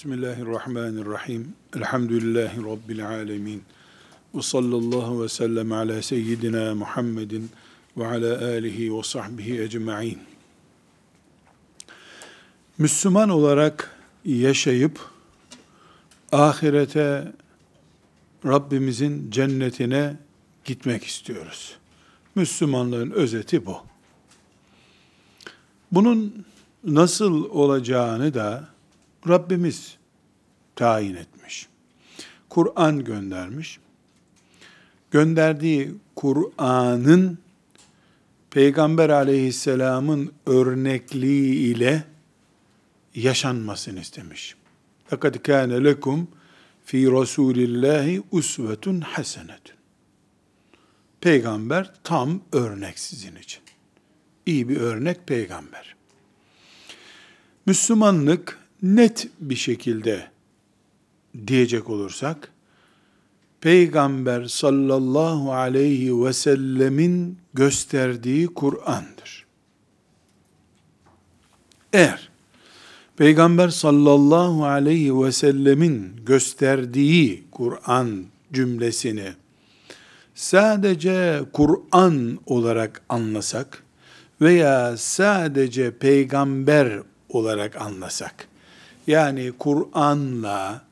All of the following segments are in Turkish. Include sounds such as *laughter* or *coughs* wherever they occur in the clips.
Bismillahirrahmanirrahim. Elhamdülillahi Rabbil alemin. Ve sallallahu ve sellem ala seyyidina Muhammedin ve ala alihi ve sahbihi ecma'in. Müslüman olarak yaşayıp ahirete Rabbimizin cennetine gitmek istiyoruz. Müslümanlığın özeti bu. Bunun nasıl olacağını da Rabbimiz tayin etmiş. Kur'an göndermiş. Gönderdiği Kur'an'ın Peygamber aleyhisselamın örnekliği ile yaşanmasını istemiş. لَقَدْ كَانَ لَكُمْ fi Resulillahi usvetun hasenetun. Peygamber tam örnek sizin için. İyi bir örnek peygamber. Müslümanlık net bir şekilde diyecek olursak, Peygamber sallallahu aleyhi ve sellemin gösterdiği Kur'an'dır. Eğer Peygamber sallallahu aleyhi ve sellemin gösterdiği Kur'an cümlesini sadece Kur'an olarak anlasak veya sadece peygamber olarak anlasak, yani Kur'an'la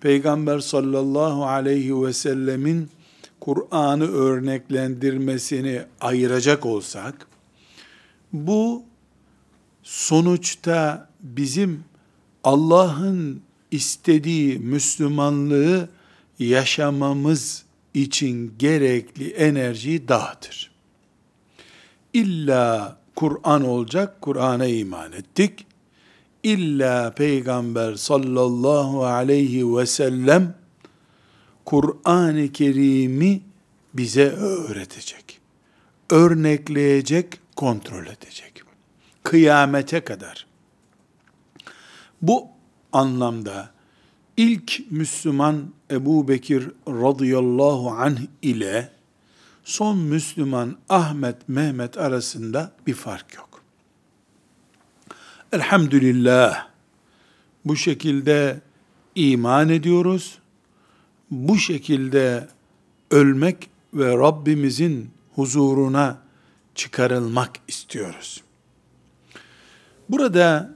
Peygamber sallallahu aleyhi ve sellemin Kur'an'ı örneklendirmesini ayıracak olsak, bu sonuçta bizim Allah'ın istediği Müslümanlığı yaşamamız için gerekli enerjiyi dağıtır. İlla Kur'an olacak, Kur'an'a iman ettik. İlla Peygamber sallallahu aleyhi ve sellem Kur'an-ı Kerim'i bize öğretecek. Örnekleyecek, kontrol edecek. Kıyamete kadar. Bu anlamda ilk Müslüman Ebu Bekir radıyallahu anh ile son Müslüman Ahmet Mehmet arasında bir fark yok. Elhamdülillah bu şekilde iman ediyoruz. Bu şekilde ölmek ve Rabbimizin huzuruna çıkarılmak istiyoruz. Burada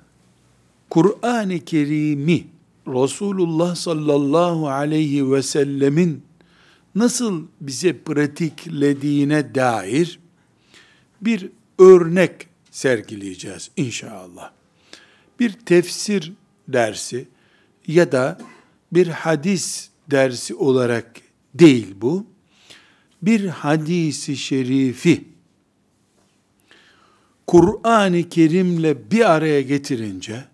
Kur'an-ı Kerim'i Resulullah sallallahu aleyhi ve sellemin nasıl bize pratiklediğine dair bir örnek sergileyeceğiz inşallah bir tefsir dersi ya da bir hadis dersi olarak değil bu. Bir hadisi şerifi Kur'an-ı Kerim'le bir araya getirince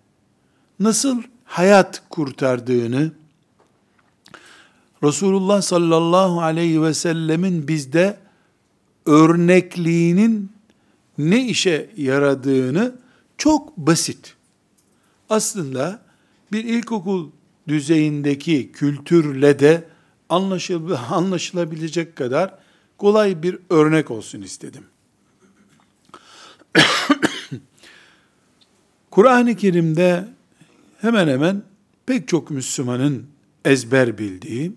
nasıl hayat kurtardığını Resulullah sallallahu aleyhi ve sellemin bizde örnekliğinin ne işe yaradığını çok basit aslında bir ilkokul düzeyindeki kültürle de anlaşılabilecek kadar kolay bir örnek olsun istedim. *coughs* Kur'an-ı Kerim'de hemen hemen pek çok Müslümanın ezber bildiği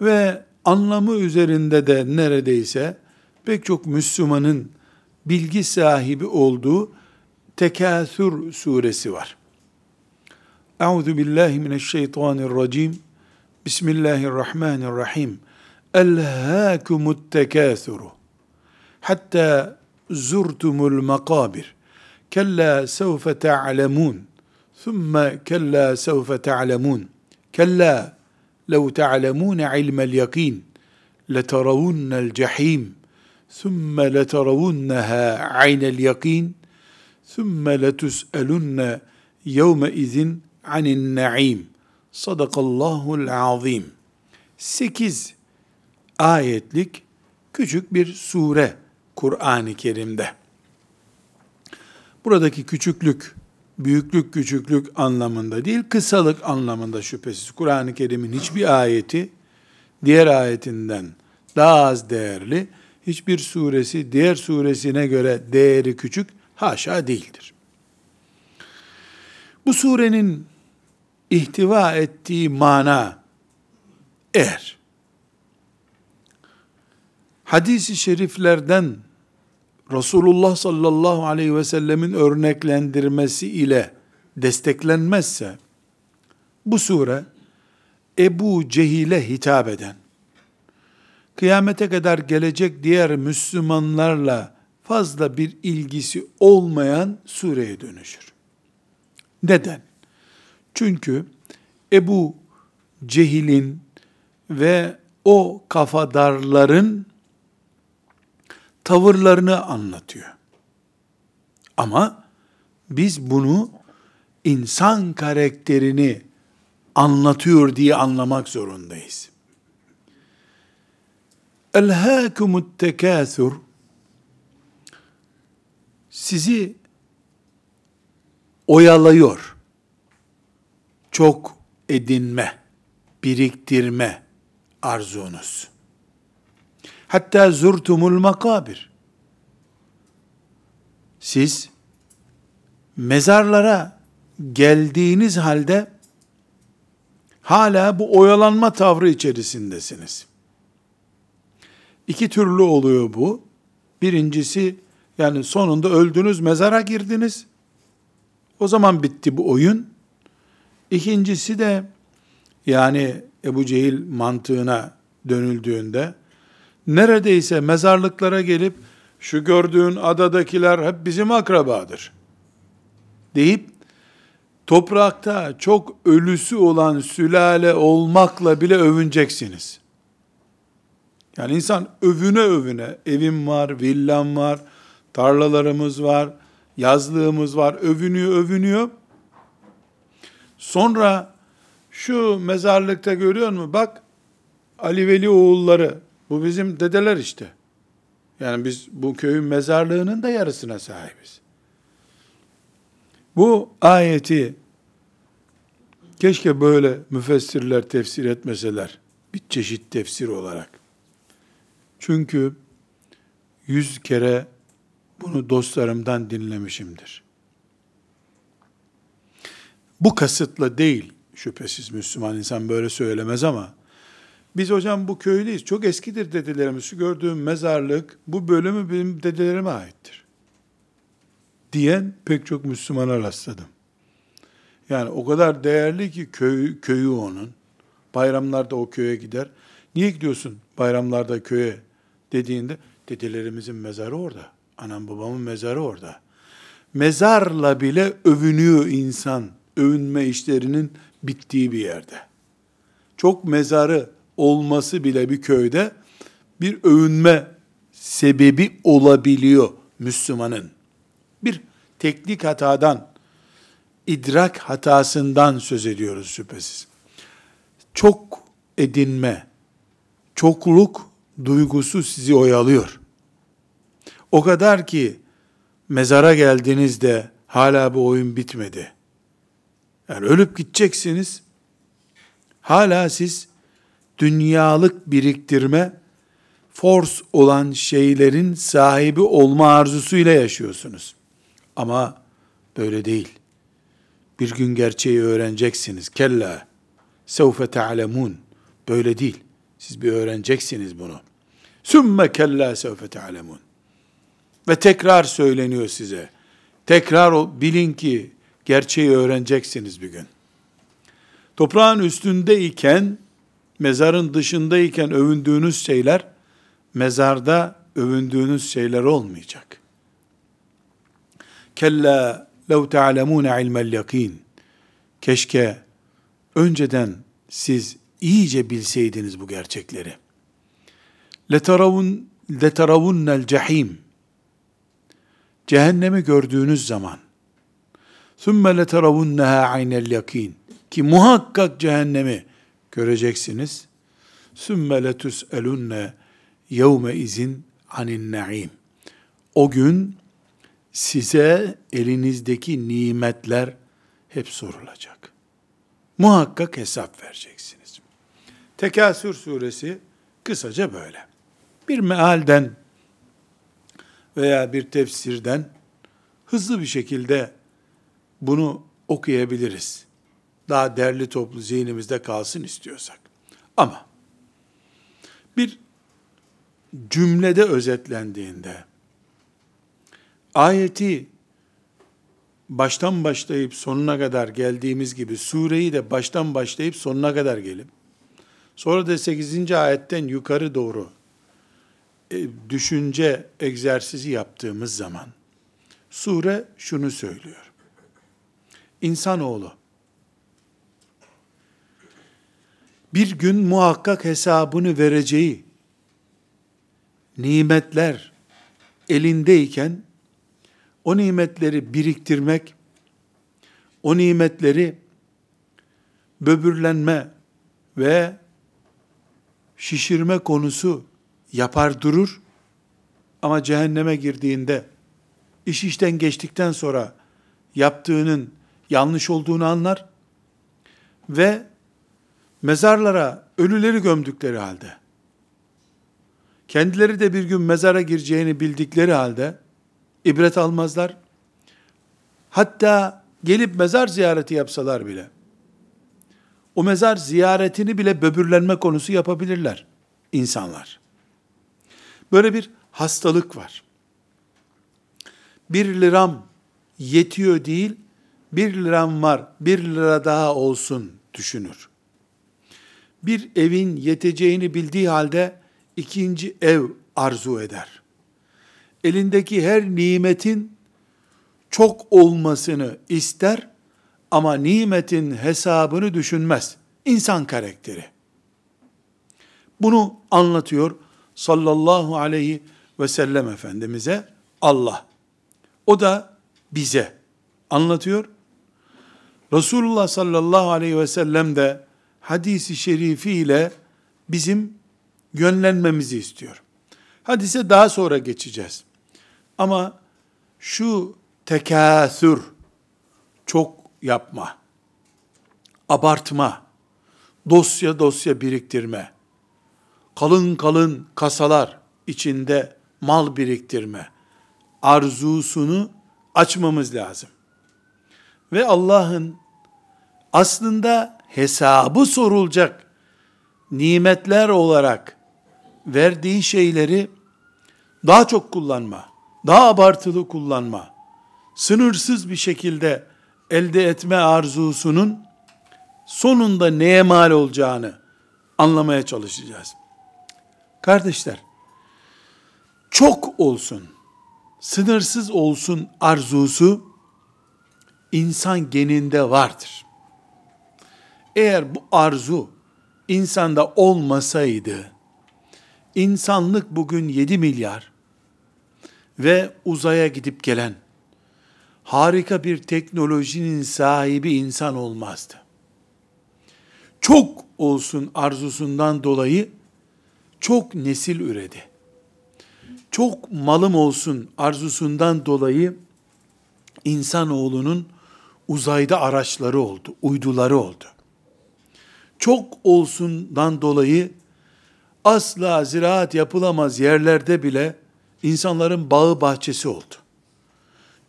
ve anlamı üzerinde de neredeyse pek çok Müslümanın bilgi sahibi olduğu Tekâthür suresi var. Euzu billahi mineşşeytanirracim. Bismillahirrahmanirrahim. Elhâkumut tekâthuru. Hatta zurtumul makabir. Kella sevfe ta'lemun. Thumma kella sevfe ta'lemun. Kella لو تعلمون علم اليقين لترون الجحيم ثم لترونها عين اليقين ثُمَّ لَتُسْأَلُنَّ يَوْمَ اِذٍ عَنِ النَّعِيمِ Sadakallahul azim. Sekiz ayetlik küçük bir sure Kur'an-ı Kerim'de. Buradaki küçüklük, büyüklük küçüklük anlamında değil, kısalık anlamında şüphesiz. Kur'an-ı Kerim'in hiçbir ayeti diğer ayetinden daha az değerli, hiçbir suresi diğer suresine göre değeri küçük Haşa değildir. Bu surenin ihtiva ettiği mana eğer hadisi şeriflerden Resulullah sallallahu aleyhi ve sellemin örneklendirmesi ile desteklenmezse bu sure Ebu Cehil'e hitap eden kıyamete kadar gelecek diğer Müslümanlarla fazla bir ilgisi olmayan sureye dönüşür. Neden? Çünkü Ebu Cehil'in ve o kafadarların tavırlarını anlatıyor. Ama biz bunu insan karakterini anlatıyor diye anlamak zorundayız. Elhâkumut tekâthur sizi oyalıyor. Çok edinme, biriktirme arzunuz. Hatta zurtumul makabir. Siz mezarlara geldiğiniz halde hala bu oyalanma tavrı içerisindesiniz. İki türlü oluyor bu. Birincisi yani sonunda öldünüz, mezara girdiniz. O zaman bitti bu oyun. İkincisi de yani Ebu Cehil mantığına dönüldüğünde neredeyse mezarlıklara gelip şu gördüğün adadakiler hep bizim akrabadır deyip toprakta çok ölüsü olan sülale olmakla bile övüneceksiniz. Yani insan övüne övüne evim var, villam var, tarlalarımız var, yazlığımız var, övünüyor övünüyor. Sonra şu mezarlıkta görüyor musun? Bak Ali Veli oğulları, bu bizim dedeler işte. Yani biz bu köyün mezarlığının da yarısına sahibiz. Bu ayeti keşke böyle müfessirler tefsir etmeseler. Bir çeşit tefsir olarak. Çünkü yüz kere bunu dostlarımdan dinlemişimdir. Bu kasıtla değil, şüphesiz Müslüman insan böyle söylemez ama, biz hocam bu köylüyüz, çok eskidir dedelerimiz, şu gördüğüm mezarlık, bu bölümü benim dedelerime aittir. Diyen pek çok Müslümana rastladım. Yani o kadar değerli ki köy, köyü onun. Bayramlarda o köye gider. Niye gidiyorsun bayramlarda köye dediğinde, dedelerimizin mezarı orada. Anam babamın mezarı orada. Mezarla bile övünüyor insan. Övünme işlerinin bittiği bir yerde. Çok mezarı olması bile bir köyde bir övünme sebebi olabiliyor Müslümanın. Bir teknik hatadan, idrak hatasından söz ediyoruz şüphesiz. Çok edinme, çokluk duygusu sizi oyalıyor. O kadar ki mezara geldiğinizde hala bu oyun bitmedi. Yani ölüp gideceksiniz. Hala siz dünyalık biriktirme, force olan şeylerin sahibi olma arzusuyla yaşıyorsunuz. Ama böyle değil. Bir gün gerçeği öğreneceksiniz. Kella sevfe te'alemun. Böyle değil. Siz bir öğreneceksiniz bunu. Sümme kella sevfe te'alemun. Ve tekrar söyleniyor size. Tekrar bilin ki gerçeği öğreneceksiniz bir gün. Toprağın üstündeyken, mezarın dışındayken övündüğünüz şeyler, mezarda övündüğünüz şeyler olmayacak. Kella lev te'alemûne ilmel yakin. Keşke önceden siz iyice bilseydiniz bu gerçekleri. Letaravun leteravunnel cehim. Cehennemi gördüğünüz zaman ثُمَّ لَتَرَوُنَّهَا عَيْنَ الْيَقِينَ Ki muhakkak cehennemi göreceksiniz. ثُمَّ لَتُسْأَلُنَّ يَوْمَ izin anin naim. O gün size elinizdeki nimetler hep sorulacak. Muhakkak hesap vereceksiniz. Tekasür suresi kısaca böyle. Bir mealden veya bir tefsirden hızlı bir şekilde bunu okuyabiliriz. daha derli toplu zihnimizde kalsın istiyorsak. Ama bir cümlede özetlendiğinde ayeti baştan başlayıp sonuna kadar geldiğimiz gibi sureyi de baştan başlayıp sonuna kadar gelip sonra da 8. ayetten yukarı doğru düşünce egzersizi yaptığımız zaman sure şunu söylüyor. İnsanoğlu bir gün muhakkak hesabını vereceği nimetler elindeyken o nimetleri biriktirmek, o nimetleri böbürlenme ve şişirme konusu yapar durur ama cehenneme girdiğinde iş işten geçtikten sonra yaptığının yanlış olduğunu anlar ve mezarlara ölüleri gömdükleri halde kendileri de bir gün mezara gireceğini bildikleri halde ibret almazlar. Hatta gelip mezar ziyareti yapsalar bile o mezar ziyaretini bile böbürlenme konusu yapabilirler insanlar. Böyle bir hastalık var. Bir liram yetiyor değil, bir liram var, bir lira daha olsun düşünür. Bir evin yeteceğini bildiği halde ikinci ev arzu eder. Elindeki her nimetin çok olmasını ister ama nimetin hesabını düşünmez. İnsan karakteri. Bunu anlatıyor sallallahu aleyhi ve sellem Efendimiz'e Allah. O da bize anlatıyor. Resulullah sallallahu aleyhi ve sellem de hadisi şerifiyle bizim yönlenmemizi istiyor. Hadise daha sonra geçeceğiz. Ama şu tekâsür, çok yapma, abartma, dosya dosya biriktirme, kalın kalın kasalar içinde mal biriktirme arzusunu açmamız lazım. Ve Allah'ın aslında hesabı sorulacak nimetler olarak verdiği şeyleri daha çok kullanma, daha abartılı kullanma, sınırsız bir şekilde elde etme arzusunun sonunda neye mal olacağını anlamaya çalışacağız. Kardeşler, çok olsun, sınırsız olsun arzusu insan geninde vardır. Eğer bu arzu insanda olmasaydı, insanlık bugün 7 milyar ve uzaya gidip gelen harika bir teknolojinin sahibi insan olmazdı. Çok olsun arzusundan dolayı çok nesil üredi. Çok malım olsun arzusundan dolayı insanoğlunun uzayda araçları oldu, uyduları oldu. Çok olsundan dolayı asla ziraat yapılamaz yerlerde bile insanların bağı bahçesi oldu.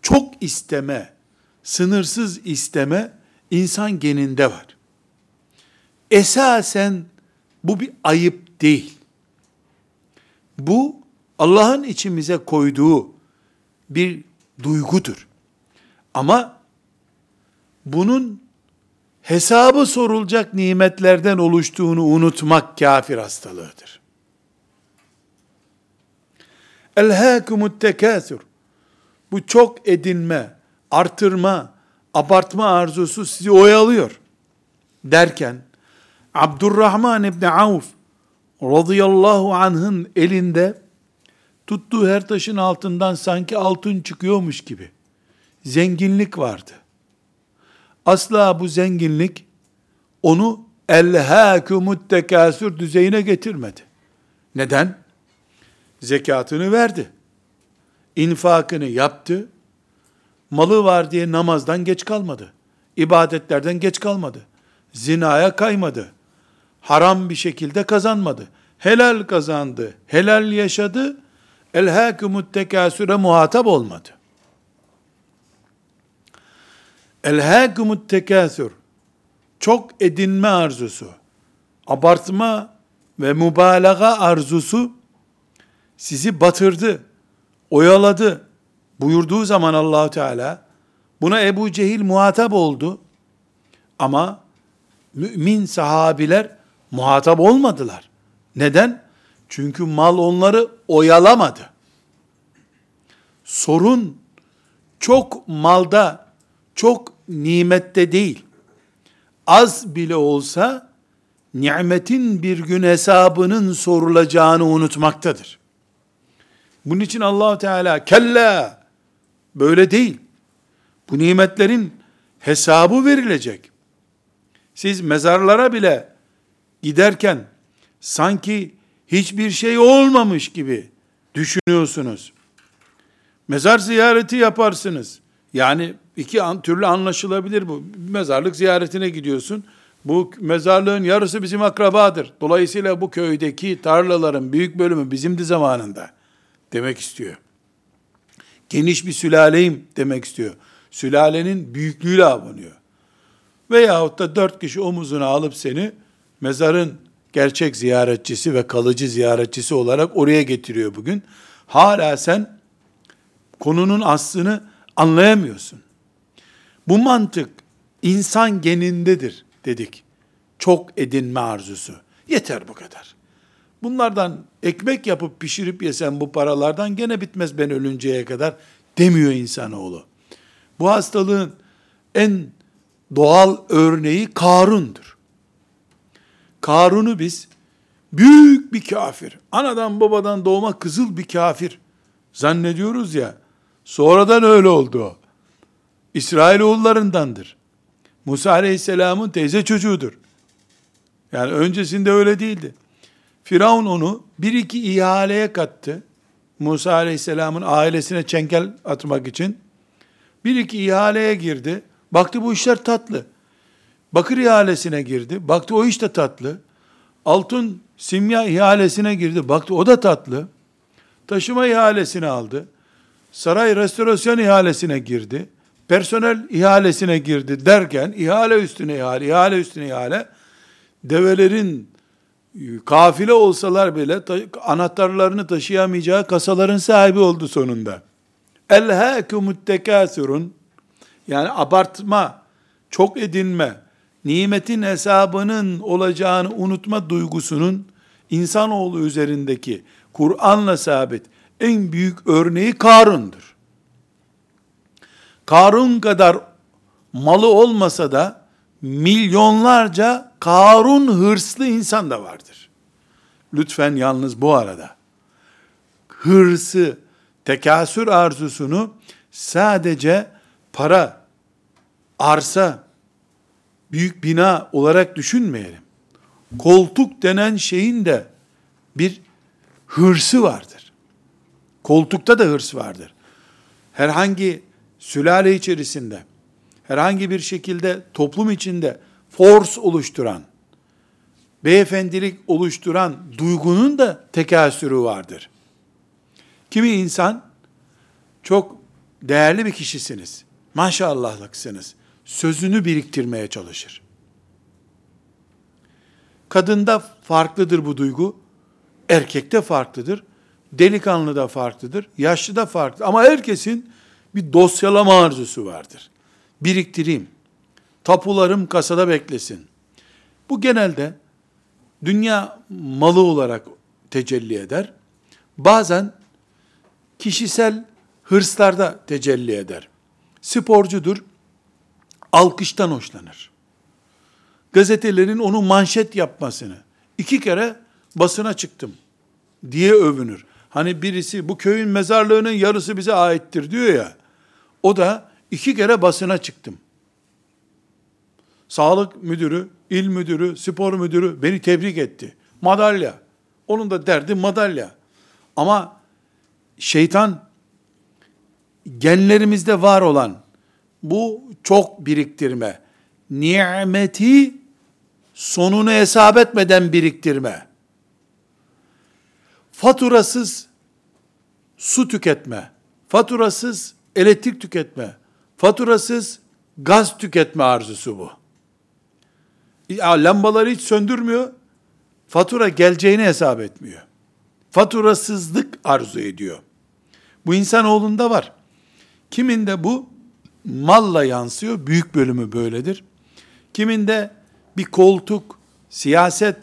Çok isteme, sınırsız isteme insan geninde var. Esasen bu bir ayıp değil. Bu Allah'ın içimize koyduğu bir duygudur. Ama bunun hesabı sorulacak nimetlerden oluştuğunu unutmak kafir hastalığıdır. Elhâkumut tekâsür. Bu çok edinme, artırma, abartma arzusu sizi oyalıyor. Derken, Abdurrahman İbni Avf radıyallahu anh'ın elinde tuttuğu her taşın altından sanki altın çıkıyormuş gibi zenginlik vardı. Asla bu zenginlik onu elhâkumut tekâsür düzeyine getirmedi. Neden? Zekatını verdi. infakını yaptı. Malı var diye namazdan geç kalmadı. İbadetlerden geç kalmadı. Zinaya kaymadı. Haram bir şekilde kazanmadı. Helal kazandı. Helal yaşadı. Elhâkumut tekâsüre muhatap olmadı. Elhâkumut tekâsür çok edinme arzusu, abartma ve mübalağa arzusu sizi batırdı, oyaladı buyurduğu zaman Allahu Teala buna Ebu Cehil muhatap oldu. Ama mümin sahabiler muhatap olmadılar. Neden? Çünkü mal onları oyalamadı. Sorun çok malda, çok nimette değil. Az bile olsa nimetin bir gün hesabının sorulacağını unutmaktadır. Bunun için allah Teala kella böyle değil. Bu nimetlerin hesabı verilecek. Siz mezarlara bile giderken sanki hiçbir şey olmamış gibi düşünüyorsunuz. Mezar ziyareti yaparsınız. Yani iki türlü anlaşılabilir bu. Mezarlık ziyaretine gidiyorsun. Bu mezarlığın yarısı bizim akrabadır. Dolayısıyla bu köydeki tarlaların büyük bölümü bizimdi zamanında demek istiyor. Geniş bir sülaleyim demek istiyor. Sülalenin büyüklüğüyle abanıyor. Veyahut da dört kişi omuzuna alıp seni mezarın gerçek ziyaretçisi ve kalıcı ziyaretçisi olarak oraya getiriyor bugün. Hala sen konunun aslını anlayamıyorsun. Bu mantık insan genindedir dedik. Çok edinme arzusu. Yeter bu kadar. Bunlardan ekmek yapıp pişirip yesen bu paralardan gene bitmez ben ölünceye kadar demiyor insanoğlu. Bu hastalığın en doğal örneği Karun'dur. Karun'u biz büyük bir kafir, anadan babadan doğma kızıl bir kafir zannediyoruz ya, sonradan öyle oldu o. İsrailoğullarındandır. Musa Aleyhisselam'ın teyze çocuğudur. Yani öncesinde öyle değildi. Firavun onu bir iki ihaleye kattı. Musa Aleyhisselam'ın ailesine çenkel atmak için. Bir iki ihaleye girdi. Baktı bu işler tatlı. Bakır ihalesine girdi. Baktı o iş de tatlı. Altın simya ihalesine girdi. Baktı o da tatlı. Taşıma ihalesini aldı. Saray restorasyon ihalesine girdi. Personel ihalesine girdi derken ihale üstüne ihale, ihale üstüne ihale develerin kafile olsalar bile anahtarlarını taşıyamayacağı kasaların sahibi oldu sonunda. Elhâkumut tekâsürün yani abartma, çok edinme, nimetin hesabının olacağını unutma duygusunun insanoğlu üzerindeki Kur'an'la sabit en büyük örneği Karun'dur. Karun kadar malı olmasa da milyonlarca Karun hırslı insan da vardır. Lütfen yalnız bu arada hırsı, tekasür arzusunu sadece para, arsa, büyük bina olarak düşünmeyelim. Koltuk denen şeyin de bir hırsı vardır. Koltukta da hırs vardır. Herhangi sülale içerisinde, herhangi bir şekilde toplum içinde force oluşturan, beyefendilik oluşturan duygunun da tekasürü vardır. Kimi insan çok değerli bir kişisiniz. Maşallahlıksınız. Sözünü biriktirmeye çalışır. Kadında farklıdır bu duygu. Erkekte farklıdır. Delikanlı da farklıdır. Yaşlı da farklı. Ama herkesin bir dosyalama arzusu vardır. Biriktireyim. Tapularım kasada beklesin. Bu genelde dünya malı olarak tecelli eder. Bazen kişisel hırslarda tecelli eder. Sporcudur, alkıştan hoşlanır. Gazetelerin onu manşet yapmasını, iki kere basına çıktım diye övünür. Hani birisi bu köyün mezarlığının yarısı bize aittir diyor ya, o da iki kere basına çıktım. Sağlık müdürü, il müdürü, spor müdürü beni tebrik etti. Madalya. Onun da derdi madalya. Ama şeytan genlerimizde var olan bu çok biriktirme, nimeti sonunu hesap etmeden biriktirme, faturasız su tüketme, faturasız elektrik tüketme, faturasız gaz tüketme arzusu bu. Ya lambaları hiç söndürmüyor. Fatura geleceğini hesap etmiyor. Faturasızlık arzu ediyor. Bu insanoğlunda var. Kiminde bu malla yansıyor. Büyük bölümü böyledir. Kiminde bir koltuk, siyaset,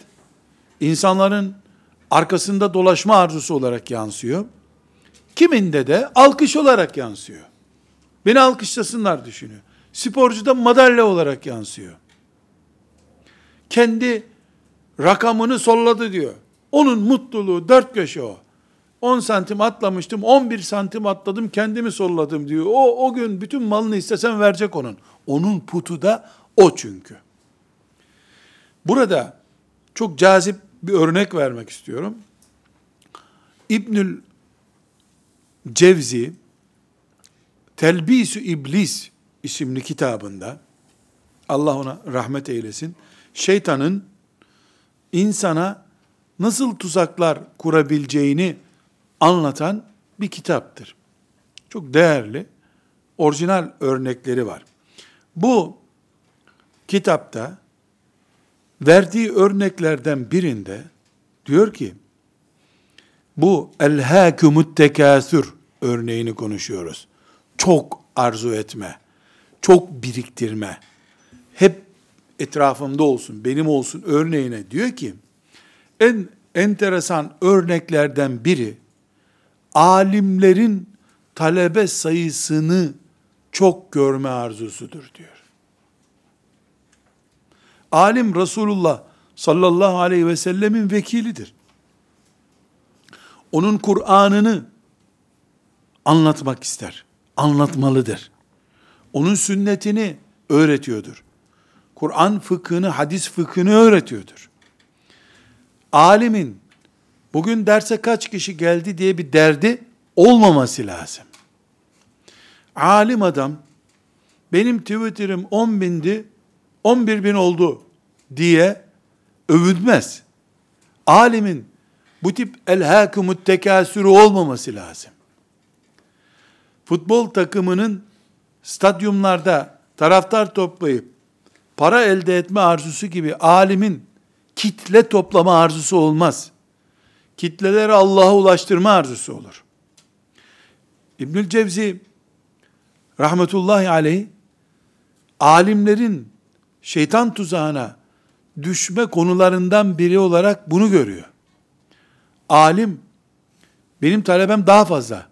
insanların arkasında dolaşma arzusu olarak yansıyor. Kiminde de alkış olarak yansıyor. Beni alkışlasınlar düşünüyor. Sporcuda madalya olarak yansıyor. Kendi rakamını solladı diyor. Onun mutluluğu dört köşe o. 10 santim atlamıştım, 11 santim atladım, kendimi solladım diyor. O, o gün bütün malını istesen verecek onun. Onun putu da o çünkü. Burada çok cazip bir örnek vermek istiyorum. İbnül Cevzi, Telbisü İblis isimli kitabında, Allah ona rahmet eylesin, şeytanın insana nasıl tuzaklar kurabileceğini anlatan bir kitaptır. Çok değerli, orijinal örnekleri var. Bu kitapta verdiği örneklerden birinde diyor ki, bu el-hâkümüt tekâsür örneğini konuşuyoruz. Çok arzu etme, çok biriktirme, hep etrafımda olsun, benim olsun örneğine diyor ki, en enteresan örneklerden biri, alimlerin talebe sayısını çok görme arzusudur diyor. Alim Resulullah sallallahu aleyhi ve sellemin vekilidir. Onun Kur'an'ını anlatmak ister. Anlatmalıdır. Onun sünnetini öğretiyordur. Kur'an fıkhını, hadis fıkhını öğretiyordur. Alimin bugün derse kaç kişi geldi diye bir derdi olmaması lazım. Alim adam, benim Twitter'ım 10 bindi, 11 bin oldu diye övünmez. Alimin bu tip el-hâkümüt tekâsürü olmaması lazım. Futbol takımının stadyumlarda taraftar toplayıp para elde etme arzusu gibi alimin kitle toplama arzusu olmaz. Kitleleri Allah'a ulaştırma arzusu olur. İbnül Cevzi rahmetullahi aleyh alimlerin şeytan tuzağına düşme konularından biri olarak bunu görüyor. Alim benim talebem daha fazla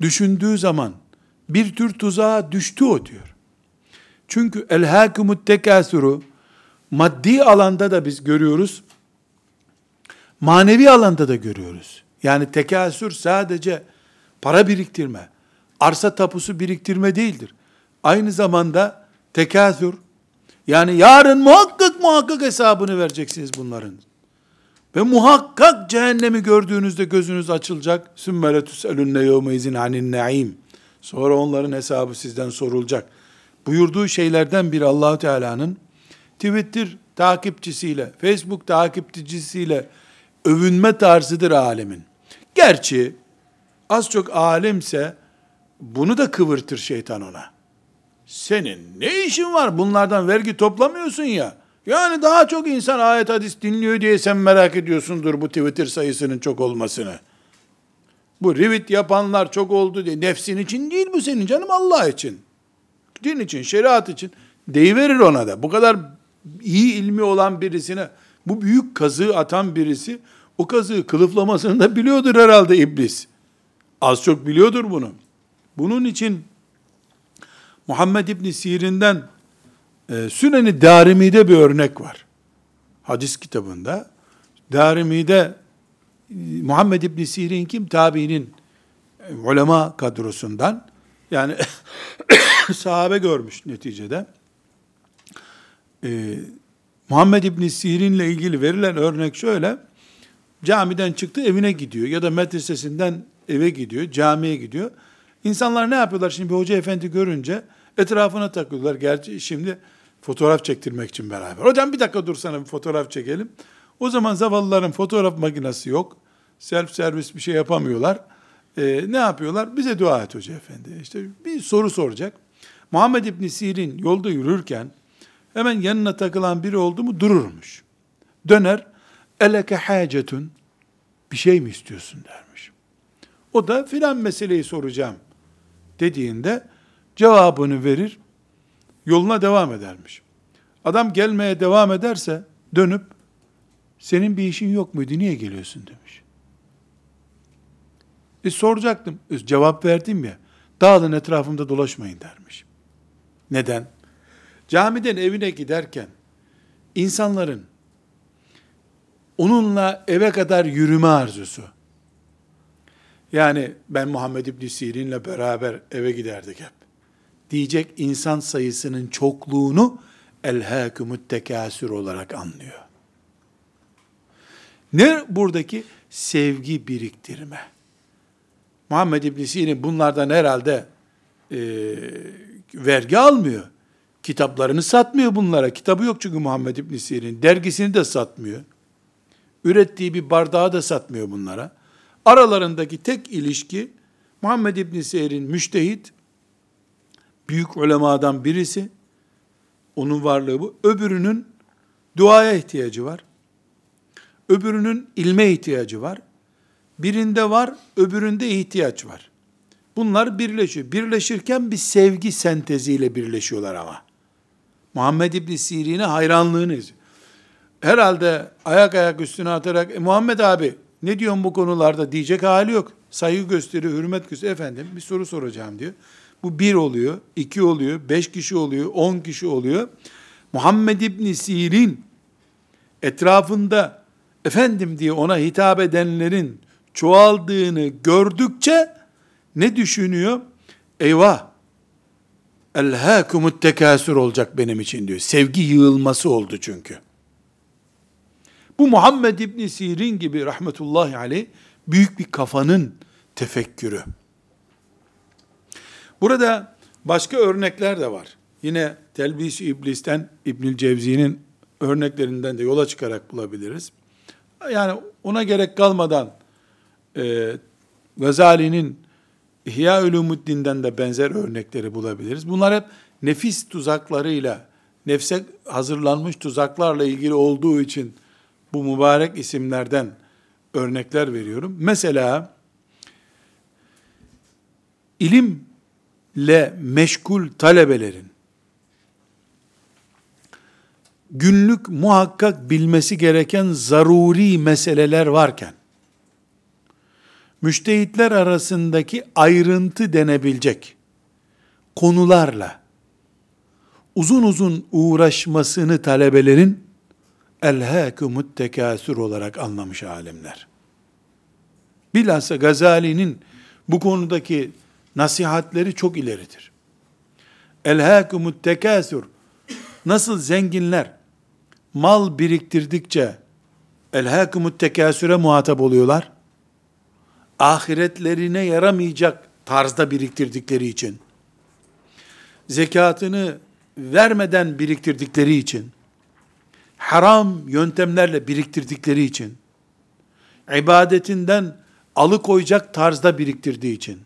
düşündüğü zaman bir tür tuzağa düştü o diyor. Çünkü el hakumut tekasuru maddi alanda da biz görüyoruz. Manevi alanda da görüyoruz. Yani tekasür sadece para biriktirme, arsa tapusu biriktirme değildir. Aynı zamanda tekasür, yani yarın muhakkak muhakkak hesabını vereceksiniz bunların. Ve muhakkak cehennemi gördüğünüzde gözünüz açılacak. Sümmere tüselünne yevmeyzin anin naim. Sonra onların hesabı sizden sorulacak. Buyurduğu şeylerden biri Allahu Teala'nın Twitter takipçisiyle, Facebook takipçisiyle övünme tarzıdır alemin. Gerçi az çok alimse bunu da kıvırtır şeytan ona. Senin ne işin var? Bunlardan vergi toplamıyorsun ya. Yani daha çok insan ayet hadis dinliyor diye sen merak ediyorsundur bu Twitter sayısının çok olmasını. Bu rivit yapanlar çok oldu diye. Nefsin için değil bu senin canım Allah için. Din için, şeriat için. Deyiverir ona da. Bu kadar iyi ilmi olan birisine, bu büyük kazığı atan birisi, o kazığı kılıflamasını da biliyordur herhalde iblis. Az çok biliyordur bunu. Bunun için Muhammed İbni Sirin'den e, Süneni Darimi'de bir örnek var. Hadis kitabında. Darimi'de e, Muhammed İbni Sirin kim? Tabi'nin e, ulema kadrosundan. Yani *coughs* sahabe görmüş neticede. Ee, Muhammed İbni Sirin'le ilgili verilen örnek şöyle. Camiden çıktı evine gidiyor ya da medresesinden eve gidiyor, camiye gidiyor. İnsanlar ne yapıyorlar şimdi bir hoca efendi görünce etrafına takılıyorlar. Gerçi şimdi fotoğraf çektirmek için beraber. Hocam bir dakika dursana bir fotoğraf çekelim. O zaman zavallıların fotoğraf makinesi yok. Self servis bir şey yapamıyorlar. Ee, ne yapıyorlar? Bize dua et hoca efendi. İşte bir soru soracak. Muhammed İbni Sirin yolda yürürken Hemen yanına takılan biri oldu mu dururmuş. Döner, eleke hacetun, bir şey mi istiyorsun dermiş. O da filan meseleyi soracağım dediğinde cevabını verir, yoluna devam edermiş. Adam gelmeye devam ederse dönüp senin bir işin yok muydu niye geliyorsun demiş. E soracaktım. Cevap verdim ya. Dağılın etrafımda dolaşmayın dermiş. Neden? Camiden evine giderken insanların onunla eve kadar yürüme arzusu. Yani ben Muhammed İbni Sirin'le beraber eve giderdik hep. Diyecek insan sayısının çokluğunu elhâkümüt tekâsür olarak anlıyor. Ne buradaki? Sevgi biriktirme. Muhammed İbn Sirin bunlardan herhalde e, vergi almıyor. Kitaplarını satmıyor bunlara. Kitabı yok çünkü Muhammed İbn Sirin. Dergisini de satmıyor. Ürettiği bir bardağı da satmıyor bunlara. Aralarındaki tek ilişki Muhammed İbn Sirin müştehit, büyük ulemadan birisi. Onun varlığı bu. Öbürünün duaya ihtiyacı var. Öbürünün ilme ihtiyacı var. Birinde var, öbüründe ihtiyaç var. Bunlar birleşiyor. Birleşirken bir sevgi senteziyle birleşiyorlar ama. Muhammed İbni Sirin'e hayranlığını Herhalde ayak ayak üstüne atarak, e, Muhammed abi ne diyorsun bu konularda diyecek hali yok. Saygı gösteriyor, hürmet gösteriyor. Efendim bir soru soracağım diyor. Bu bir oluyor, iki oluyor, beş kişi oluyor, on kişi oluyor. Muhammed İbni Sirin etrafında efendim diye ona hitap edenlerin çoğaldığını gördükçe ne düşünüyor? Eyvah! Elhâkumut tekâsür olacak benim için diyor. Sevgi yığılması oldu çünkü. Bu Muhammed İbni Sirin gibi rahmetullahi aleyh büyük bir kafanın tefekkürü. Burada başka örnekler de var. Yine Telbis İblis'ten İbnül Cevzi'nin örneklerinden de yola çıkarak bulabiliriz. Yani ona gerek kalmadan e, Gazali'nin İhya Ulumuddin'den de benzer örnekleri bulabiliriz. Bunlar hep nefis tuzaklarıyla, nefse hazırlanmış tuzaklarla ilgili olduğu için bu mübarek isimlerden örnekler veriyorum. Mesela ilimle meşgul talebelerin günlük muhakkak bilmesi gereken zaruri meseleler varken müştehitler arasındaki ayrıntı denebilecek konularla uzun uzun uğraşmasını talebelerin elhâkumut tekâsür olarak anlamış alimler. Bilhassa Gazali'nin bu konudaki nasihatleri çok ileridir. Elhâkumut tekâsür nasıl zenginler mal biriktirdikçe elhâkumut tekâsüre muhatap oluyorlar ahiretlerine yaramayacak tarzda biriktirdikleri için, zekatını vermeden biriktirdikleri için, haram yöntemlerle biriktirdikleri için, ibadetinden alıkoyacak tarzda biriktirdiği için,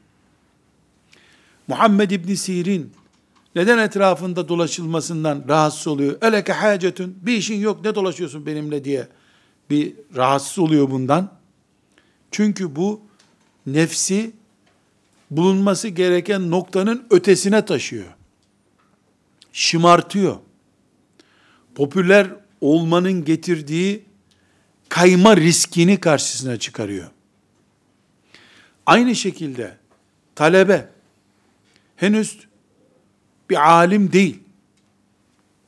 Muhammed İbn Sirin neden etrafında dolaşılmasından rahatsız oluyor? Eleke hacetün, bir işin yok ne dolaşıyorsun benimle diye bir rahatsız oluyor bundan. Çünkü bu nefsi bulunması gereken noktanın ötesine taşıyor. Şımartıyor. Popüler olmanın getirdiği kayma riskini karşısına çıkarıyor. Aynı şekilde talebe henüz bir alim değil.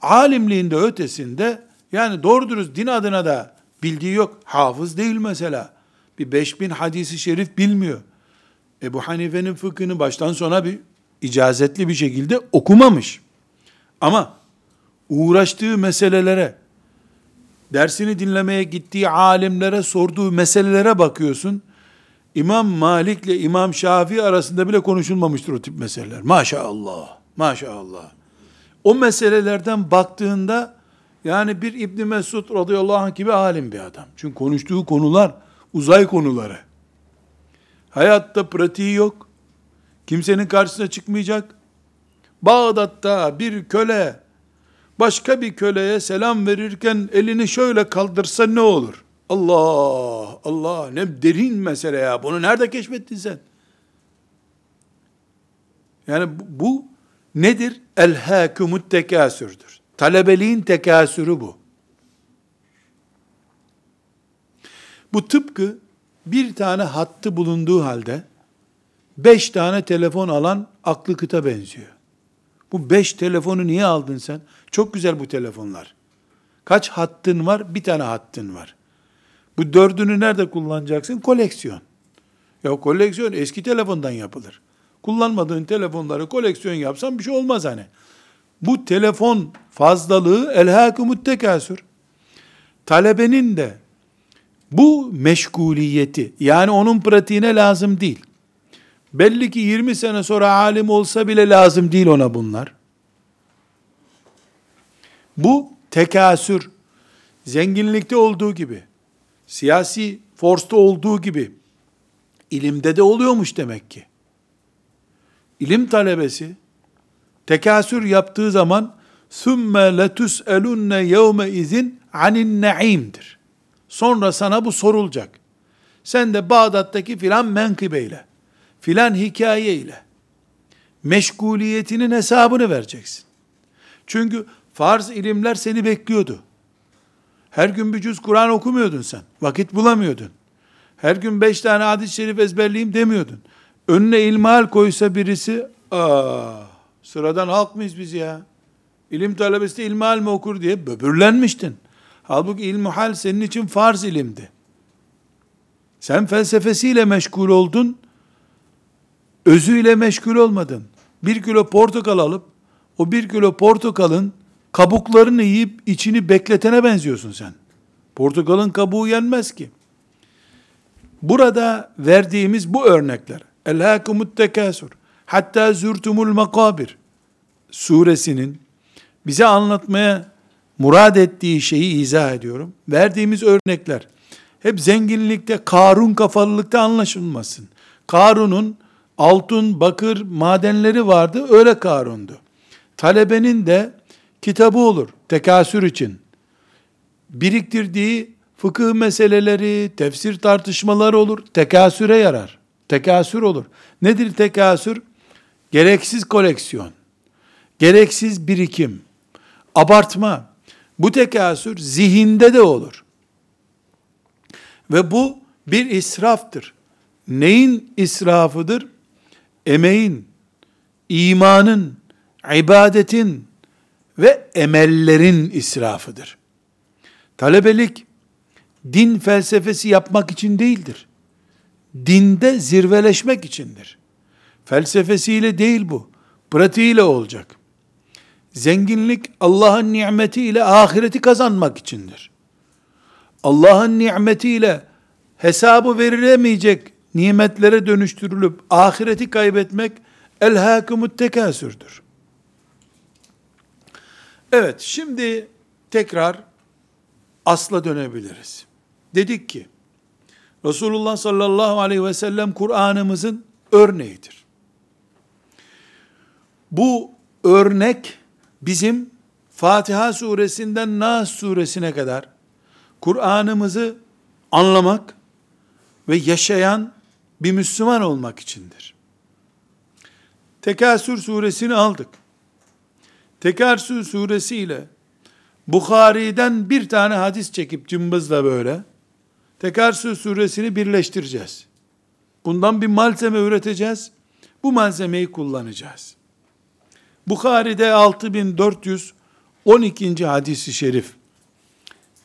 Alimliğinde ötesinde yani doğru dürüst din adına da bildiği yok. Hafız değil mesela bir 5000 hadisi şerif bilmiyor. Ebu Hanife'nin fıkhını baştan sona bir icazetli bir şekilde okumamış. Ama uğraştığı meselelere, dersini dinlemeye gittiği alimlere sorduğu meselelere bakıyorsun. İmam Malik ile İmam Şafii arasında bile konuşulmamıştır o tip meseleler. Maşallah, maşallah. O meselelerden baktığında yani bir İbni Mesud radıyallahu anh gibi alim bir adam. Çünkü konuştuğu konular uzay konuları. Hayatta pratiği yok. Kimsenin karşısına çıkmayacak. Bağdat'ta bir köle başka bir köleye selam verirken elini şöyle kaldırsa ne olur? Allah, Allah ne derin mesele ya. Bunu nerede keşfettin sen? Yani bu nedir? El-hâkumut tekâsürdür. Talebeliğin tekasürü bu. Bu tıpkı bir tane hattı bulunduğu halde beş tane telefon alan aklı kıta benziyor. Bu beş telefonu niye aldın sen? Çok güzel bu telefonlar. Kaç hattın var? Bir tane hattın var. Bu dördünü nerede kullanacaksın? Koleksiyon. Ya koleksiyon eski telefondan yapılır. Kullanmadığın telefonları koleksiyon yapsan bir şey olmaz hani. Bu telefon fazlalığı elhâkumut tekasür. Talebenin de bu meşguliyeti yani onun pratiğine lazım değil. Belli ki 20 sene sonra alim olsa bile lazım değil ona bunlar. Bu tekasür zenginlikte olduğu gibi, siyasi forsta olduğu gibi ilimde de oluyormuş demek ki. İlim talebesi tekasür yaptığı zaman ثُمَّ لَتُسْأَلُنَّ يَوْمَ izin anin naim'dir. Sonra sana bu sorulacak. Sen de Bağdat'taki filan menkıbeyle, filan hikayeyle, meşguliyetinin hesabını vereceksin. Çünkü farz ilimler seni bekliyordu. Her gün bir cüz Kur'an okumuyordun sen. Vakit bulamıyordun. Her gün beş tane hadis-i şerif ezberleyeyim demiyordun. Önüne ilmihal koysa birisi, aa, sıradan halk mıyız biz ya? İlim talebesi de ilmihal mi okur diye böbürlenmiştin. Halbuki ilmuhal senin için farz ilimdi. Sen felsefesiyle meşgul oldun, özüyle meşgul olmadın. Bir kilo portakal alıp, o bir kilo portakalın kabuklarını yiyip içini bekletene benziyorsun sen. Portakalın kabuğu yenmez ki. Burada verdiğimiz bu örnekler, Elhâkumut tekâsur, hatta zürtumul makabir suresinin bize anlatmaya murad ettiği şeyi izah ediyorum. Verdiğimiz örnekler hep zenginlikte, Karun kafalılıkta anlaşılmasın. Karun'un altın, bakır madenleri vardı, öyle Karun'du. Talebenin de kitabı olur, tekasür için. Biriktirdiği fıkıh meseleleri, tefsir tartışmaları olur, tekasüre yarar. Tekasür olur. Nedir tekasür? Gereksiz koleksiyon, gereksiz birikim, abartma. Bu tekasür zihinde de olur. Ve bu bir israftır. Neyin israfıdır? Emeğin, imanın, ibadetin ve emellerin israfıdır. Talebelik din felsefesi yapmak için değildir. Dinde zirveleşmek içindir. Felsefesiyle değil bu. Pratiğiyle olacak. Zenginlik Allah'ın nimetiyle ahireti kazanmak içindir. Allah'ın nimetiyle hesabı verilemeyecek nimetlere dönüştürülüp ahireti kaybetmek elhâkumut tekasürdür. Evet, şimdi tekrar asla dönebiliriz. Dedik ki, Resulullah sallallahu aleyhi ve sellem Kur'an'ımızın örneğidir. Bu örnek bizim Fatiha suresinden Nas suresine kadar Kur'an'ımızı anlamak ve yaşayan bir Müslüman olmak içindir. Tekasür suresini aldık. Tekasür suresiyle Bukhari'den bir tane hadis çekip cımbızla böyle Tekasür suresini birleştireceğiz. Bundan bir malzeme üreteceğiz. Bu malzemeyi kullanacağız. Bukhari'de 6412. hadisi şerif.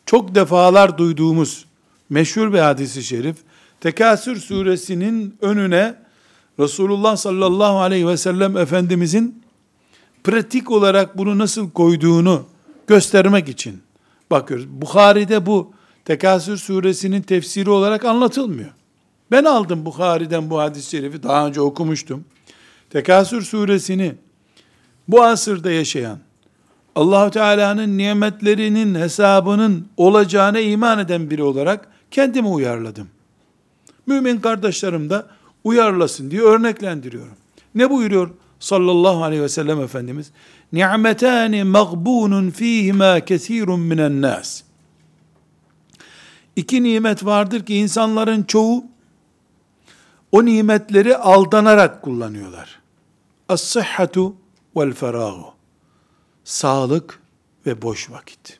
Çok defalar duyduğumuz meşhur bir hadisi şerif. Tekasür suresinin önüne Resulullah sallallahu aleyhi ve sellem Efendimizin pratik olarak bunu nasıl koyduğunu göstermek için bakıyoruz. Bukhari'de bu Tekasür suresinin tefsiri olarak anlatılmıyor. Ben aldım Bukhari'den bu hadis-i şerifi, daha önce okumuştum. Tekasür suresini bu asırda yaşayan, Allahu Teala'nın nimetlerinin hesabının olacağına iman eden biri olarak kendimi uyarladım. Mümin kardeşlerim de uyarlasın diye örneklendiriyorum. Ne buyuruyor sallallahu aleyhi ve sellem Efendimiz, ni'metani mağbunun fihima kesirun minen nas. İki nimet vardır ki insanların çoğu o nimetleri aldanarak kullanıyorlar. As-sıhhatu vel ferahu. Sağlık ve boş vakit.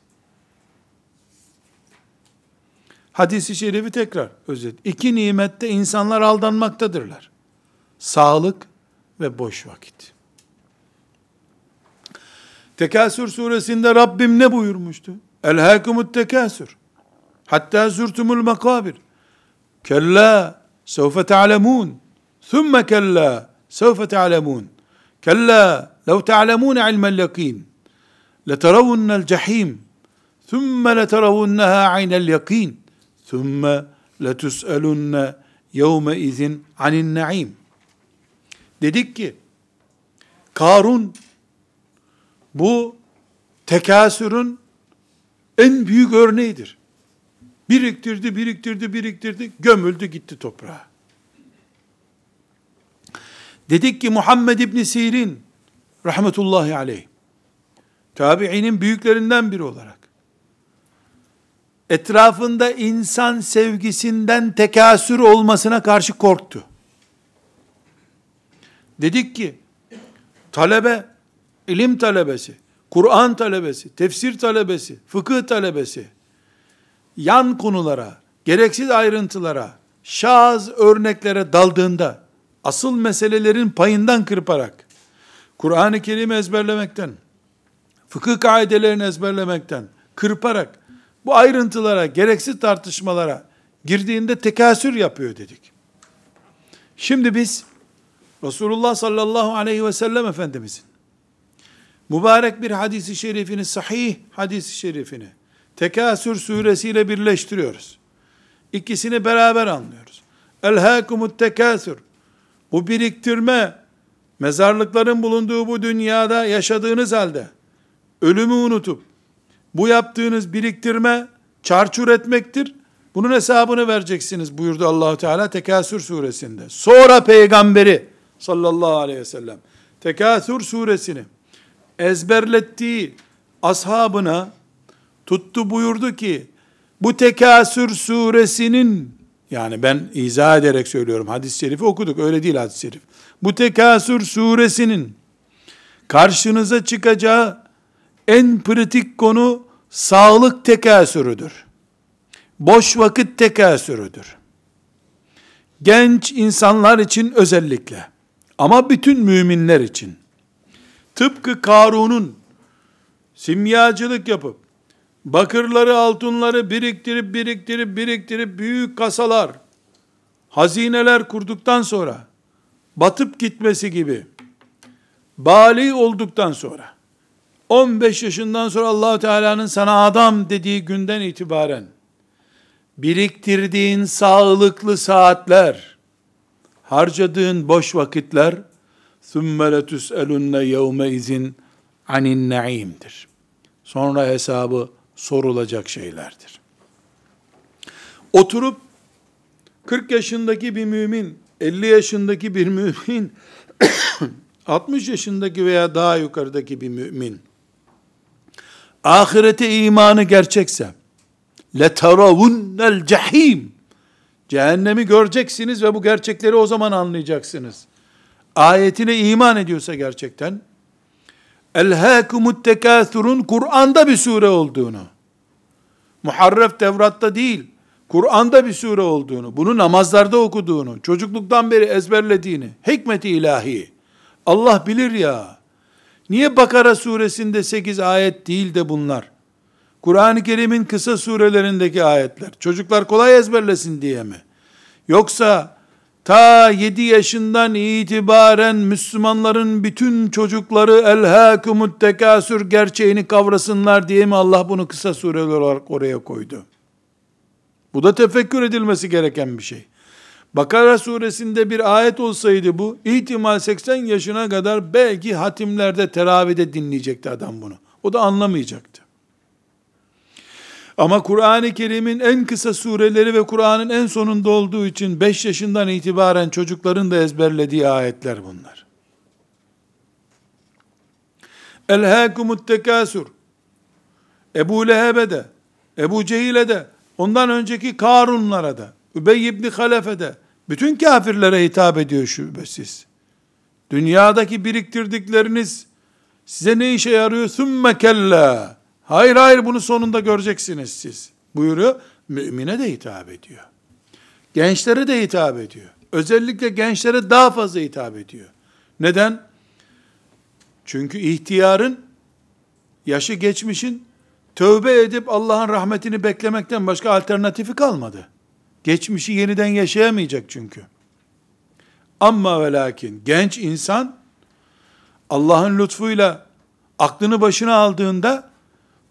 Hadis-i şerifi tekrar özet. İki nimette insanlar aldanmaktadırlar. Sağlık ve boş vakit. Tekasür suresinde Rabbim ne buyurmuştu? Elhâkumut tekasür. Hatta zürtumul makabir. Kella sevfe te'alemûn. Thumma kella sevfe te'alemûn. Kella lev te'alemûne ilmel yakîn. Leteravunne'l cehîm. Thumma leteravunneha aynel yakîn. Thumma letus'elunne yevme izin anin naim. Dedik ki Karun bu tekasürün en büyük örneğidir. Biriktirdi, biriktirdi, biriktirdi, gömüldü gitti toprağa. Dedik ki Muhammed İbni Sirin, rahmetullahi aleyh, tabiinin büyüklerinden biri olarak, etrafında insan sevgisinden tekasür olmasına karşı korktu. Dedik ki, talebe, ilim talebesi, Kur'an talebesi, tefsir talebesi, fıkıh talebesi, yan konulara, gereksiz ayrıntılara, şaz örneklere daldığında, asıl meselelerin payından kırparak, Kur'an-ı Kerim'i ezberlemekten, fıkıh kaidelerini ezberlemekten, kırparak, bu ayrıntılara, gereksiz tartışmalara girdiğinde tekasür yapıyor dedik. Şimdi biz, Resulullah sallallahu aleyhi ve sellem Efendimizin, mübarek bir hadisi şerifini, sahih hadisi şerifini, Tekasür suresiyle birleştiriyoruz. İkisini beraber anlıyoruz. Elhâkumut tekasür. Bu biriktirme, mezarlıkların bulunduğu bu dünyada yaşadığınız halde, ölümü unutup, bu yaptığınız biriktirme, çarçur etmektir. Bunun hesabını vereceksiniz buyurdu Allahu Teala Tekasür suresinde. Sonra peygamberi sallallahu aleyhi ve sellem Tekasür suresini ezberlettiği ashabına tuttu buyurdu ki bu Tekasür suresinin yani ben izah ederek söylüyorum hadis-i şerifi okuduk öyle değil hadis-i şerif. Bu Tekasür suresinin karşınıza çıkacağı en pratik konu sağlık tekasürüdür. Boş vakit tekasürüdür. Genç insanlar için özellikle ama bütün müminler için tıpkı Karun'un simyacılık yapıp bakırları altınları biriktirip biriktirip biriktirip büyük kasalar hazineler kurduktan sonra batıp gitmesi gibi bali olduktan sonra 15 yaşından sonra allah Teala'nın sana adam dediği günden itibaren biriktirdiğin sağlıklı saatler, harcadığın boş vakitler ثُمَّ لَتُسْأَلُنَّ يَوْمَ izin anin naim'dir. Sonra hesabı sorulacak şeylerdir. Oturup 40 yaşındaki bir mümin, 50 yaşındaki bir mümin *coughs* 60 yaşındaki veya daha yukarıdaki bir mümin ahirete imanı gerçekse leteravunnel cehim cehennemi göreceksiniz ve bu gerçekleri o zaman anlayacaksınız. Ayetine iman ediyorsa gerçekten elhâkumut tekâthurun Kur'an'da bir sure olduğunu. Muharref Tevrat'ta değil. Kur'an'da bir sure olduğunu, bunu namazlarda okuduğunu, çocukluktan beri ezberlediğini, hikmeti ilahi, Allah bilir ya, niye Bakara suresinde 8 ayet değil de bunlar? Kur'an-ı Kerim'in kısa surelerindeki ayetler, çocuklar kolay ezberlesin diye mi? Yoksa, ta 7 yaşından itibaren Müslümanların bütün çocukları elhâkumut tekasür gerçeğini kavrasınlar diye mi Allah bunu kısa sureler olarak oraya koydu? Bu da tefekkür edilmesi gereken bir şey. Bakara suresinde bir ayet olsaydı bu, ihtimal 80 yaşına kadar belki hatimlerde, teravide dinleyecekti adam bunu. O da anlamayacaktı. Ama Kur'an-ı Kerim'in en kısa sureleri ve Kur'an'ın en sonunda olduğu için 5 yaşından itibaren çocukların da ezberlediği ayetler bunlar. Elhâkumut tekâsür. Ebu Leheb'e de, Ebu Cehil'e de, ondan önceki Karunlara da, Übey ibn Halef'e de, bütün kafirlere hitap ediyor şüphesiz. Dünyadaki biriktirdikleriniz size ne işe yarıyor? Sümme kella. Hayır hayır bunu sonunda göreceksiniz siz. Buyuruyor. Mümine de hitap ediyor. Gençlere de hitap ediyor. Özellikle gençlere daha fazla hitap ediyor. Neden? Çünkü ihtiyarın, yaşı geçmişin, tövbe edip Allah'ın rahmetini beklemekten başka alternatifi kalmadı. Geçmişi yeniden yaşayamayacak çünkü. Ama ve lakin genç insan Allah'ın lütfuyla aklını başına aldığında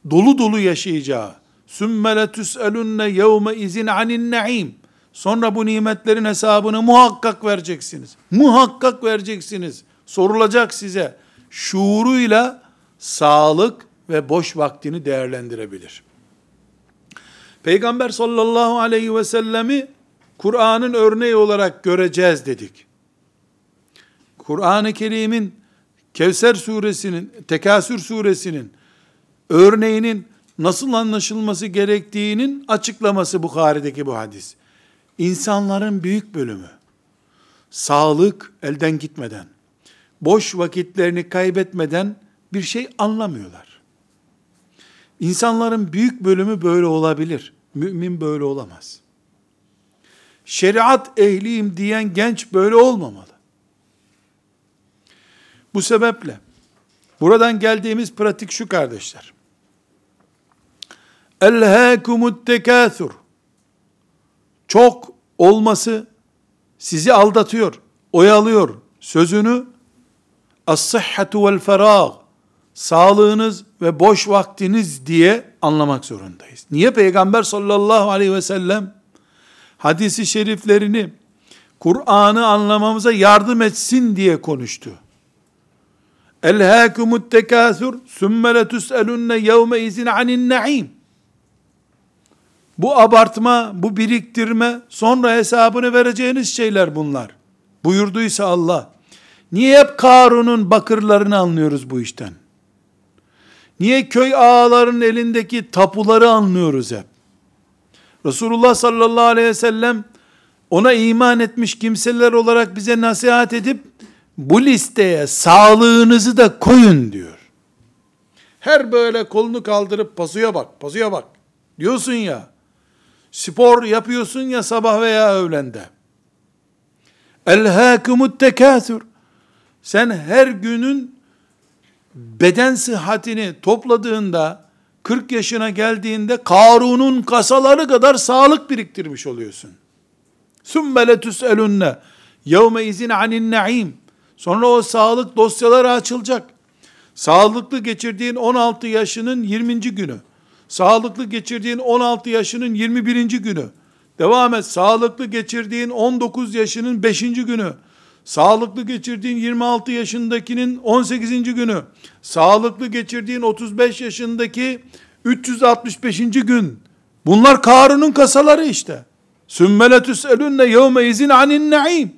dolu dolu yaşayacağı sümme letüselünne yevme izin anin naim sonra bu nimetlerin hesabını muhakkak vereceksiniz. Muhakkak vereceksiniz. Sorulacak size. Şuuruyla sağlık ve boş vaktini değerlendirebilir. Peygamber sallallahu aleyhi ve sellemi Kur'an'ın örneği olarak göreceğiz dedik. Kur'an-ı Kerim'in Kevser suresinin, Tekasür suresinin örneğinin nasıl anlaşılması gerektiğinin açıklaması Bukhari'deki bu hadis. İnsanların büyük bölümü sağlık elden gitmeden, boş vakitlerini kaybetmeden bir şey anlamıyorlar. İnsanların büyük bölümü böyle olabilir. Mümin böyle olamaz. Şeriat ehliyim diyen genç böyle olmamalı. Bu sebeple buradan geldiğimiz pratik şu kardeşler. Elhâkumut tekâthur. Çok olması sizi aldatıyor, oyalıyor. Sözünü as-sıhhatu vel ferâg sağlığınız ve boş vaktiniz diye anlamak zorundayız. Niye Peygamber sallallahu aleyhi ve sellem hadisi şeriflerini Kur'an'ı anlamamıza yardım etsin diye konuştu. Elhâkumut tekâthur sümme letus'elunne yevme izin anin naim. Bu abartma, bu biriktirme, sonra hesabını vereceğiniz şeyler bunlar. Buyurduysa Allah. Niye hep Karun'un bakırlarını anlıyoruz bu işten? Niye köy ağalarının elindeki tapuları anlıyoruz hep? Resulullah sallallahu aleyhi ve sellem ona iman etmiş kimseler olarak bize nasihat edip bu listeye sağlığınızı da koyun diyor. Her böyle kolunu kaldırıp pasuya bak, pasuya bak diyorsun ya. Spor yapıyorsun ya sabah veya öğlende. Elhâkumut tekâthür. Sen her günün beden sıhhatini topladığında 40 yaşına geldiğinde Karun'un kasaları kadar sağlık biriktirmiş oluyorsun. Sümme letüselünne yevme izin anin naim. Sonra o sağlık dosyaları açılacak. Sağlıklı geçirdiğin 16 yaşının 20. günü. Sağlıklı geçirdiğin 16 yaşının 21. günü. Devam et. Sağlıklı geçirdiğin 19 yaşının 5. günü. Sağlıklı geçirdiğin 26 yaşındakinin 18. günü. Sağlıklı geçirdiğin 35 yaşındaki 365. gün. Bunlar Karun'un kasaları işte. Sümmeletüs elünne yevme izin anin naim.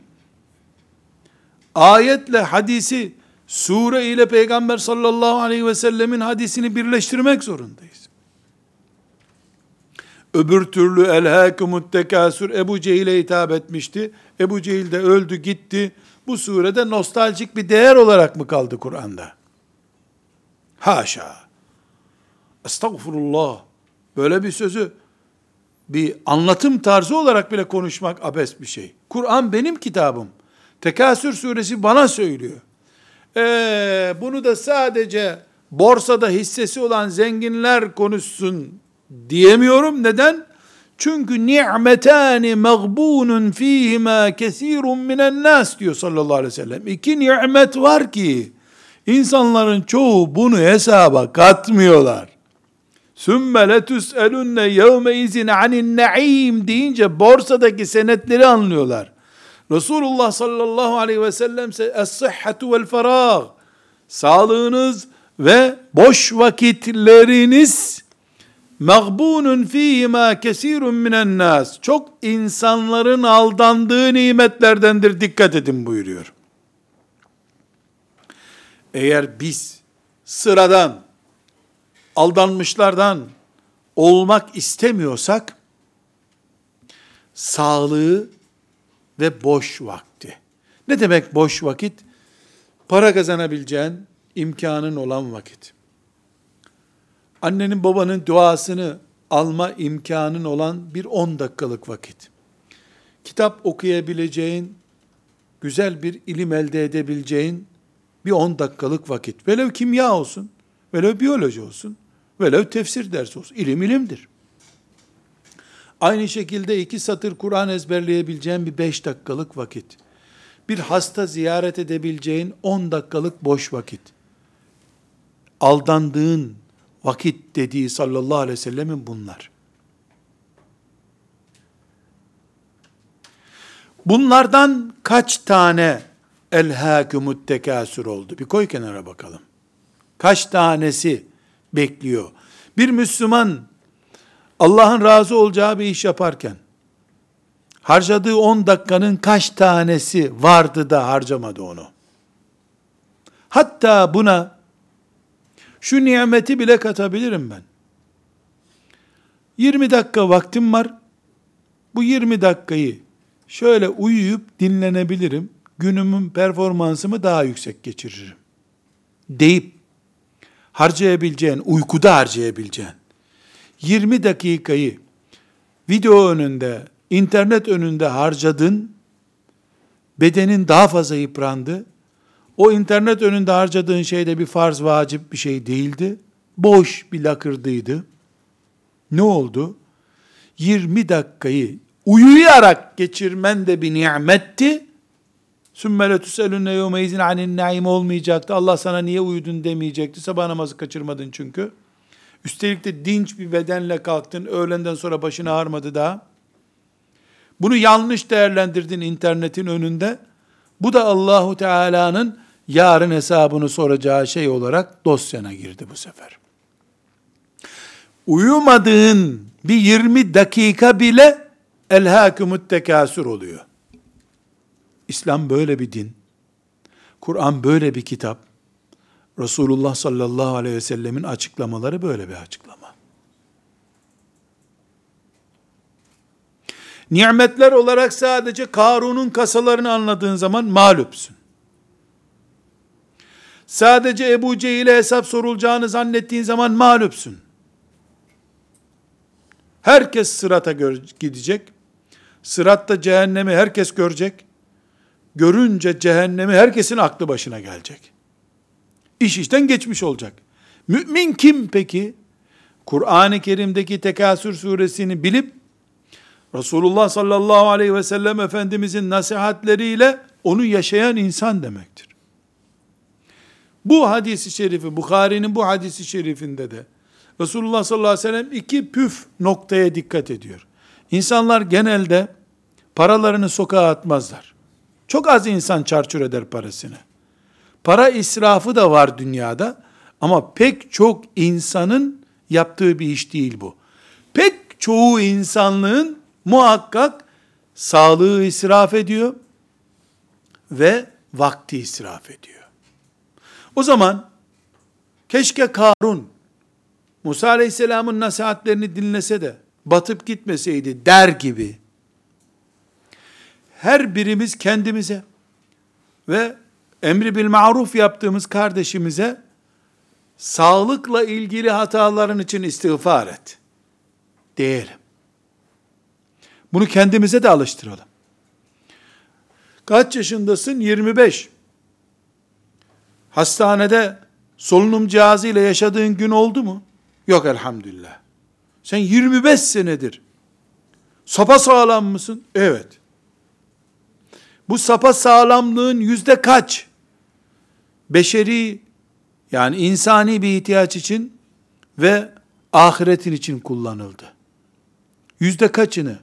Ayetle hadisi, sure ile Peygamber sallallahu aleyhi ve sellemin hadisini birleştirmek zorundayız. Öbür türlü elhâkumut tekâsür Ebu Cehil'e hitap etmişti. Ebu Cehil de öldü gitti. Bu surede nostaljik bir değer olarak mı kaldı Kur'an'da? Haşa. Estağfurullah. Böyle bir sözü bir anlatım tarzı olarak bile konuşmak abes bir şey. Kur'an benim kitabım. Tekasür suresi bana söylüyor. Ee, bunu da sadece borsada hissesi olan zenginler konuşsun diyemiyorum. Neden? Çünkü ni'metani mağbunun fihima kesirun minen nas diyor sallallahu aleyhi ve sellem. İki nimet var ki insanların çoğu bunu hesaba katmıyorlar. Sümme letüselünne yevme izin anin naim deyince borsadaki senetleri anlıyorlar. Resulullah sallallahu aleyhi ve sellem ise es-sıhhatu vel ferag sağlığınız ve boş vakitleriniz mağbunun fîhîmâ kesîrun minen nas. Çok insanların aldandığı nimetlerdendir. Dikkat edin buyuruyor. Eğer biz sıradan, aldanmışlardan olmak istemiyorsak, sağlığı ve boş vakti. Ne demek boş vakit? Para kazanabileceğin imkanın olan vakit. Annenin babanın duasını alma imkanın olan bir 10 dakikalık vakit. Kitap okuyabileceğin, güzel bir ilim elde edebileceğin bir 10 dakikalık vakit. Velev kimya olsun, velev biyoloji olsun, velev tefsir dersi olsun. İlim ilimdir. Aynı şekilde iki satır Kur'an ezberleyebileceğin bir 5 dakikalık vakit. Bir hasta ziyaret edebileceğin 10 dakikalık boş vakit. Aldandığın vakit dediği sallallahu aleyhi ve sellemin bunlar. Bunlardan kaç tane elhâkümüt tekasür oldu? Bir koy kenara bakalım. Kaç tanesi bekliyor? Bir Müslüman Allah'ın razı olacağı bir iş yaparken harcadığı 10 dakikanın kaç tanesi vardı da harcamadı onu? Hatta buna şu nimeti bile katabilirim ben. 20 dakika vaktim var. Bu 20 dakikayı şöyle uyuyup dinlenebilirim. Günümün performansımı daha yüksek geçiririm. Deyip harcayabileceğin, uykuda harcayabileceğin 20 dakikayı video önünde, internet önünde harcadın, bedenin daha fazla yıprandı. O internet önünde harcadığın şey de bir farz vacip bir şey değildi. Boş bir lakırdıydı. Ne oldu? 20 dakikayı uyuyarak geçirmen de bir nimetti. Sümmele tüselünne yevmeyizin anin naim olmayacaktı. Allah sana niye uyudun demeyecekti. Sabah namazı kaçırmadın çünkü. Üstelik de dinç bir bedenle kalktın. Öğlenden sonra başını ağrımadı daha. Bunu yanlış değerlendirdin internetin önünde. Bu da Allahu Teala'nın yarın hesabını soracağı şey olarak dosyana girdi bu sefer. Uyumadığın bir 20 dakika bile elhâkümüt tekasür oluyor. İslam böyle bir din. Kur'an böyle bir kitap. Resulullah sallallahu aleyhi ve sellemin açıklamaları böyle bir açıklama. Nimetler olarak sadece Karun'un kasalarını anladığın zaman mağlupsun. Sadece Ebu Cehil'e hesap sorulacağını zannettiğin zaman mağlupsun. Herkes sırata gidecek. Sıratta cehennemi herkes görecek. Görünce cehennemi herkesin aklı başına gelecek. İş işten geçmiş olacak. Mümin kim peki? Kur'an-ı Kerim'deki Tekasür suresini bilip Resulullah sallallahu aleyhi ve sellem Efendimizin nasihatleriyle onu yaşayan insan demektir. Bu hadisi şerifi, Bukhari'nin bu hadisi şerifinde de Resulullah sallallahu aleyhi ve sellem iki püf noktaya dikkat ediyor. İnsanlar genelde paralarını sokağa atmazlar. Çok az insan çarçur eder parasını. Para israfı da var dünyada ama pek çok insanın yaptığı bir iş değil bu. Pek çoğu insanlığın muhakkak sağlığı israf ediyor ve vakti israf ediyor. O zaman keşke Karun Musa Aleyhisselam'ın nasihatlerini dinlese de batıp gitmeseydi der gibi her birimiz kendimize ve emri bil maruf yaptığımız kardeşimize sağlıkla ilgili hataların için istiğfar et. Diyelim. Bunu kendimize de alıştıralım. Kaç yaşındasın? 25. Hastanede solunum cihazıyla yaşadığın gün oldu mu? Yok elhamdülillah. Sen 25 senedir sapa sağlam mısın? Evet. Bu sapa sağlamlığın yüzde kaç? Beşeri yani insani bir ihtiyaç için ve ahiretin için kullanıldı. Yüzde kaçını?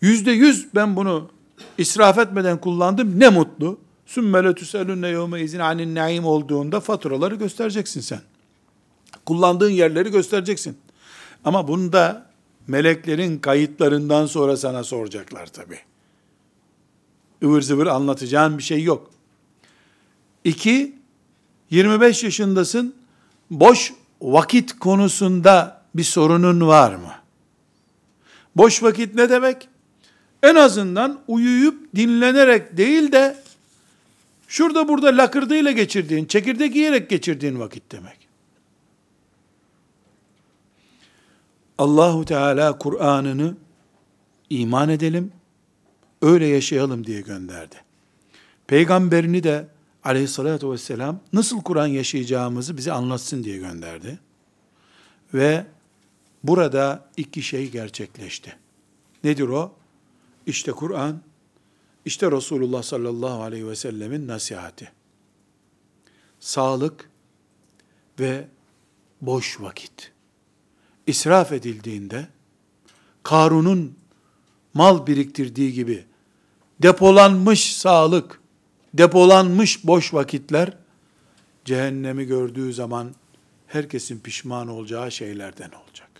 Yüzde yüz ben bunu israf etmeden kullandım. Ne mutlu. Sümmele tüselünne yevme izin anin naim olduğunda faturaları göstereceksin sen. Kullandığın yerleri göstereceksin. Ama bunda meleklerin kayıtlarından sonra sana soracaklar tabi. ıvır zıvır anlatacağın bir şey yok. İki, 25 yaşındasın, boş vakit konusunda bir sorunun var mı? Boş vakit ne demek? En azından uyuyup dinlenerek değil de şurada burada lakırdıyla geçirdiğin, çekirdek yiyerek geçirdiğin vakit demek. Allahu Teala Kur'an'ını iman edelim, öyle yaşayalım diye gönderdi. Peygamberini de aleyhissalatü vesselam nasıl Kur'an yaşayacağımızı bize anlatsın diye gönderdi. Ve burada iki şey gerçekleşti. Nedir o? İşte Kur'an, işte Resulullah sallallahu aleyhi ve sellemin nasihati. Sağlık ve boş vakit. İsraf edildiğinde, Karun'un mal biriktirdiği gibi depolanmış sağlık, depolanmış boş vakitler, cehennemi gördüğü zaman herkesin pişman olacağı şeylerden olacak.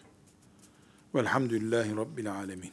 Velhamdülillahi Rabbil Alemin.